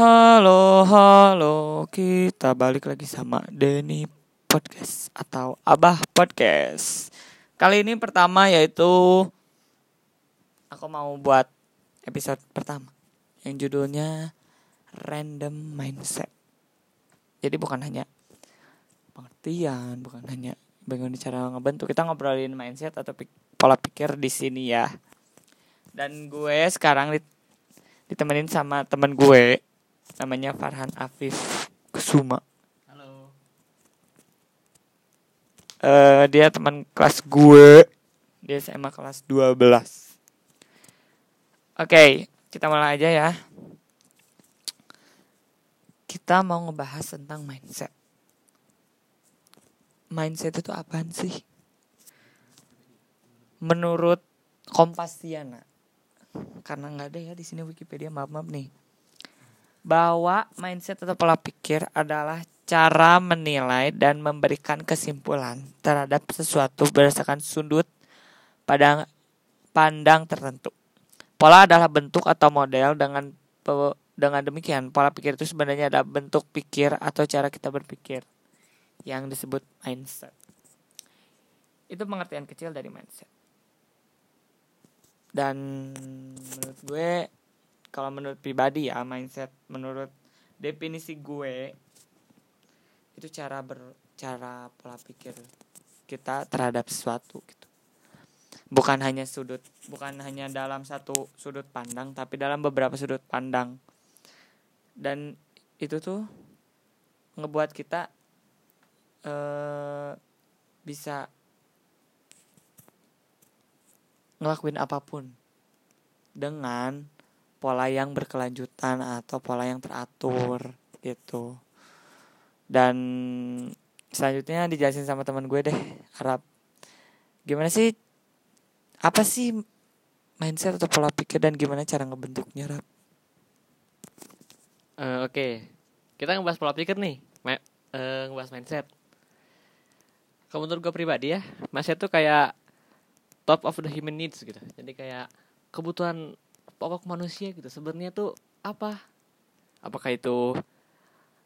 Halo, halo, kita balik lagi sama Denny Podcast atau Abah Podcast. Kali ini pertama yaitu aku mau buat episode pertama yang judulnya Random Mindset. Jadi bukan hanya pengertian, bukan hanya bagaimana cara ngebentuk. Kita ngobrolin mindset atau pik- pola pikir di sini ya. Dan gue sekarang dit- ditemenin sama temen gue namanya Farhan Afif Kusuma. Halo. Eh dia teman kelas gue. Dia SMA kelas 12. Oke, kita mulai aja ya. Kita mau ngebahas tentang mindset. Mindset itu apaan sih? Menurut Kompasiana. Karena nggak ada ya di sini Wikipedia, maaf maaf nih. Bahwa mindset atau pola pikir adalah cara menilai dan memberikan kesimpulan terhadap sesuatu berdasarkan sudut pandang pandang tertentu. Pola adalah bentuk atau model dengan dengan demikian pola pikir itu sebenarnya adalah bentuk pikir atau cara kita berpikir yang disebut mindset. Itu pengertian kecil dari mindset. Dan menurut gue kalau menurut pribadi ya mindset menurut definisi gue itu cara ber cara pola pikir kita terhadap sesuatu gitu. Bukan hanya sudut bukan hanya dalam satu sudut pandang tapi dalam beberapa sudut pandang. Dan itu tuh ngebuat kita eh bisa ngelakuin apa pun dengan pola yang berkelanjutan atau pola yang teratur gitu dan selanjutnya dijelasin sama teman gue deh harap gimana sih apa sih mindset atau pola pikir dan gimana cara ngebentuknya Rap? Eh, Oke, kita ngebahas pola pikir nih, Ma eh, ngebahas mindset. Kalau menurut gue pribadi ya, mindset tuh kayak top of the human needs gitu. Jadi kayak kebutuhan pokok manusia gitu. Sebenarnya tuh apa? Apakah itu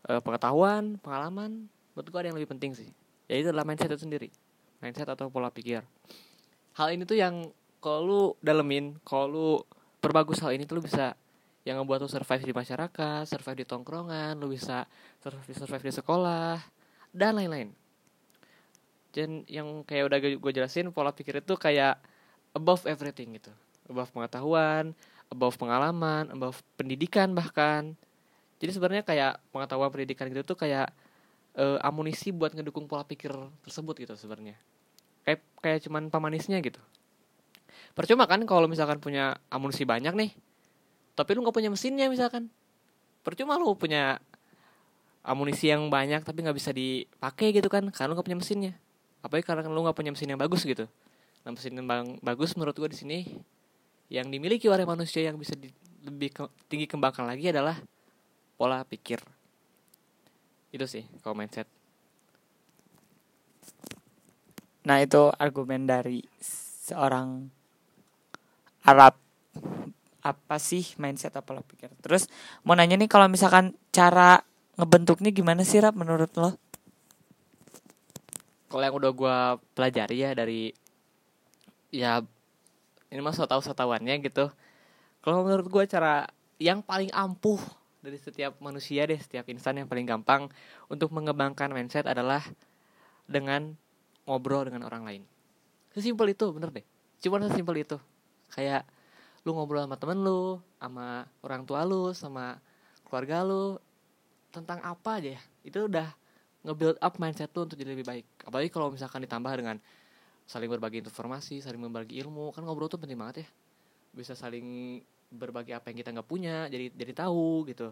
eh, pengetahuan, pengalaman? Menurut gue ada yang lebih penting sih. Ya itu adalah mindset itu sendiri. Mindset atau pola pikir. Hal ini tuh yang kalau lu dalemin, kalau lu perbagus hal ini tuh lu bisa yang ngebuat lu survive di masyarakat, survive di tongkrongan, lu bisa survive, survive di sekolah, dan lain-lain. Dan yang kayak udah gue jelasin, pola pikir itu kayak above everything gitu. Above pengetahuan, above pengalaman, above pendidikan bahkan. Jadi sebenarnya kayak pengetahuan pendidikan gitu tuh kayak eh, amunisi buat ngedukung pola pikir tersebut gitu sebenarnya. Kayak kayak cuman pemanisnya gitu. Percuma kan kalau misalkan punya amunisi banyak nih, tapi lu nggak punya mesinnya misalkan percuma lu punya amunisi yang banyak tapi nggak bisa dipakai gitu kan karena lu nggak punya mesinnya apalagi karena lu nggak punya mesin yang bagus gitu nah mesin yang bagus menurut gua di sini yang dimiliki oleh manusia yang bisa di- lebih ke- tinggi kembangkan lagi adalah pola pikir itu sih kalau mindset Nah itu argumen dari seorang Arab apa sih mindset atau pola pikir. Terus mau nanya nih kalau misalkan cara ngebentuknya gimana sih Rap menurut lo? kalau yang udah gua pelajari ya dari ya ini mah so tau tahuannya gitu. Kalau menurut gua cara yang paling ampuh dari setiap manusia deh setiap insan yang paling gampang untuk mengembangkan mindset adalah dengan ngobrol dengan orang lain. Sesimpel itu bener deh. Cuma sesimpel itu. Kayak lu ngobrol sama temen lu sama orang tua lu sama keluarga lu tentang apa aja ya? Itu udah nge-build up mindset lu untuk jadi lebih baik. Apalagi kalau misalkan ditambah dengan saling berbagi informasi saling berbagi ilmu. Kan ngobrol tuh penting banget ya. Bisa saling berbagi apa yang kita nggak punya jadi jadi tahu gitu.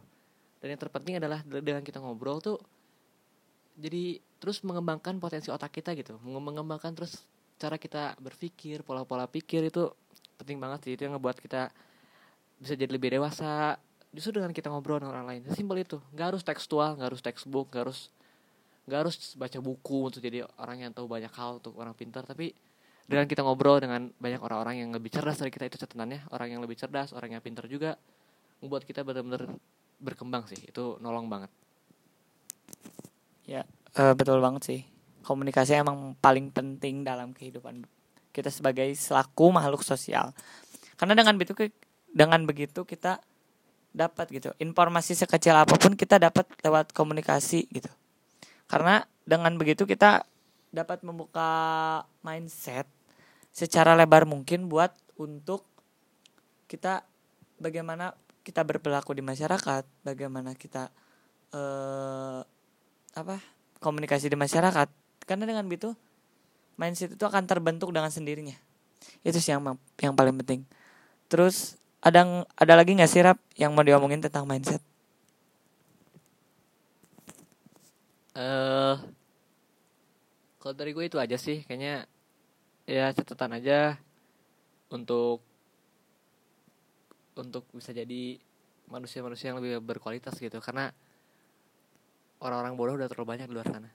Dan yang terpenting adalah de- dengan kita ngobrol tuh jadi terus mengembangkan potensi otak kita gitu. Menge- mengembangkan terus cara kita berpikir pola-pola pikir itu penting banget sih. Itu yang ngebuat kita bisa jadi lebih dewasa. Justru dengan kita ngobrol dengan orang lain. Simpel itu. Nggak harus tekstual nggak harus textbook nggak harus nggak harus baca buku untuk jadi orang yang tahu banyak hal untuk orang pintar tapi dengan kita ngobrol dengan banyak orang-orang yang lebih cerdas dari kita itu catatannya orang yang lebih cerdas orang yang pintar juga membuat kita benar-benar berkembang sih itu nolong banget Ya, eh, betul banget sih. Komunikasi emang paling penting dalam kehidupan kita sebagai selaku makhluk sosial. Karena dengan begitu dengan begitu kita dapat gitu informasi sekecil apa pun kita dapat lewat komunikasi gitu. Karena dengan begitu kita dapat membuka mindset secara lebar mungkin buat untuk kita bagaimana kita berperilaku di masyarakat, bagaimana kita eh apa komunikasi di masyarakat. Karena dengan begitu mindset itu akan terbentuk dengan sendirinya. Itu sih yang yang paling penting. Terus ada ada lagi nggak sih rap yang mau diomongin tentang mindset eh kalau dari gue itu aja sih kayaknya ya catatan aja untuk untuk bisa jadi manusia-manusia yang lebih berkualitas gitu karena orang-orang bodoh udah terlalu banyak di luar sana.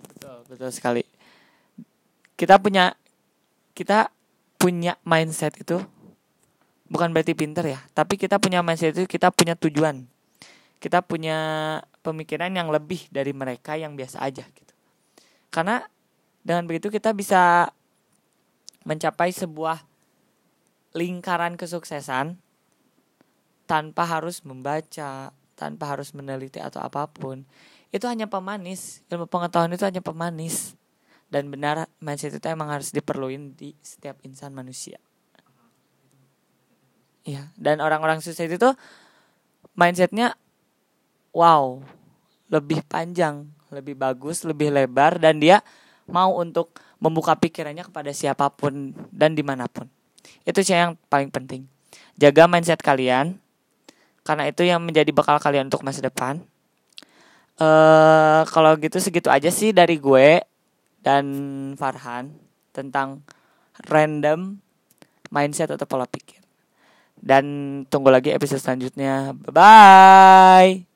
Betul betul sekali. Kita punya kita punya mindset itu bukan berarti pinter ya tapi kita punya mindset itu kita punya tujuan. Kita punya pemikiran yang lebih dari mereka yang biasa aja gitu. Karena dengan begitu kita bisa mencapai sebuah lingkaran kesuksesan tanpa harus membaca tanpa harus meneliti atau apa pun itu hanya pemanis. Ilmu pengetahuan itu hanya pemanis. Dan benar mindset itu emang harus diperluin di setiap insan manusia. Iya dan orang-orang sukses itu mindsetnya wow lebih panjang lebih bagus lebih lebar dan dia mau untuk membuka pikirannya kepada siapa pun dan di mana pun itu sih yang paling penting jaga mindset kalian karena itu yang menjadi bekal kalian untuk masa depan. Eh kalau gitu segitu aja sih dari gue dan Farhan tentang random mindset atau pola pikir. Dan tunggu lagi episode selanjutnya. Bye bye.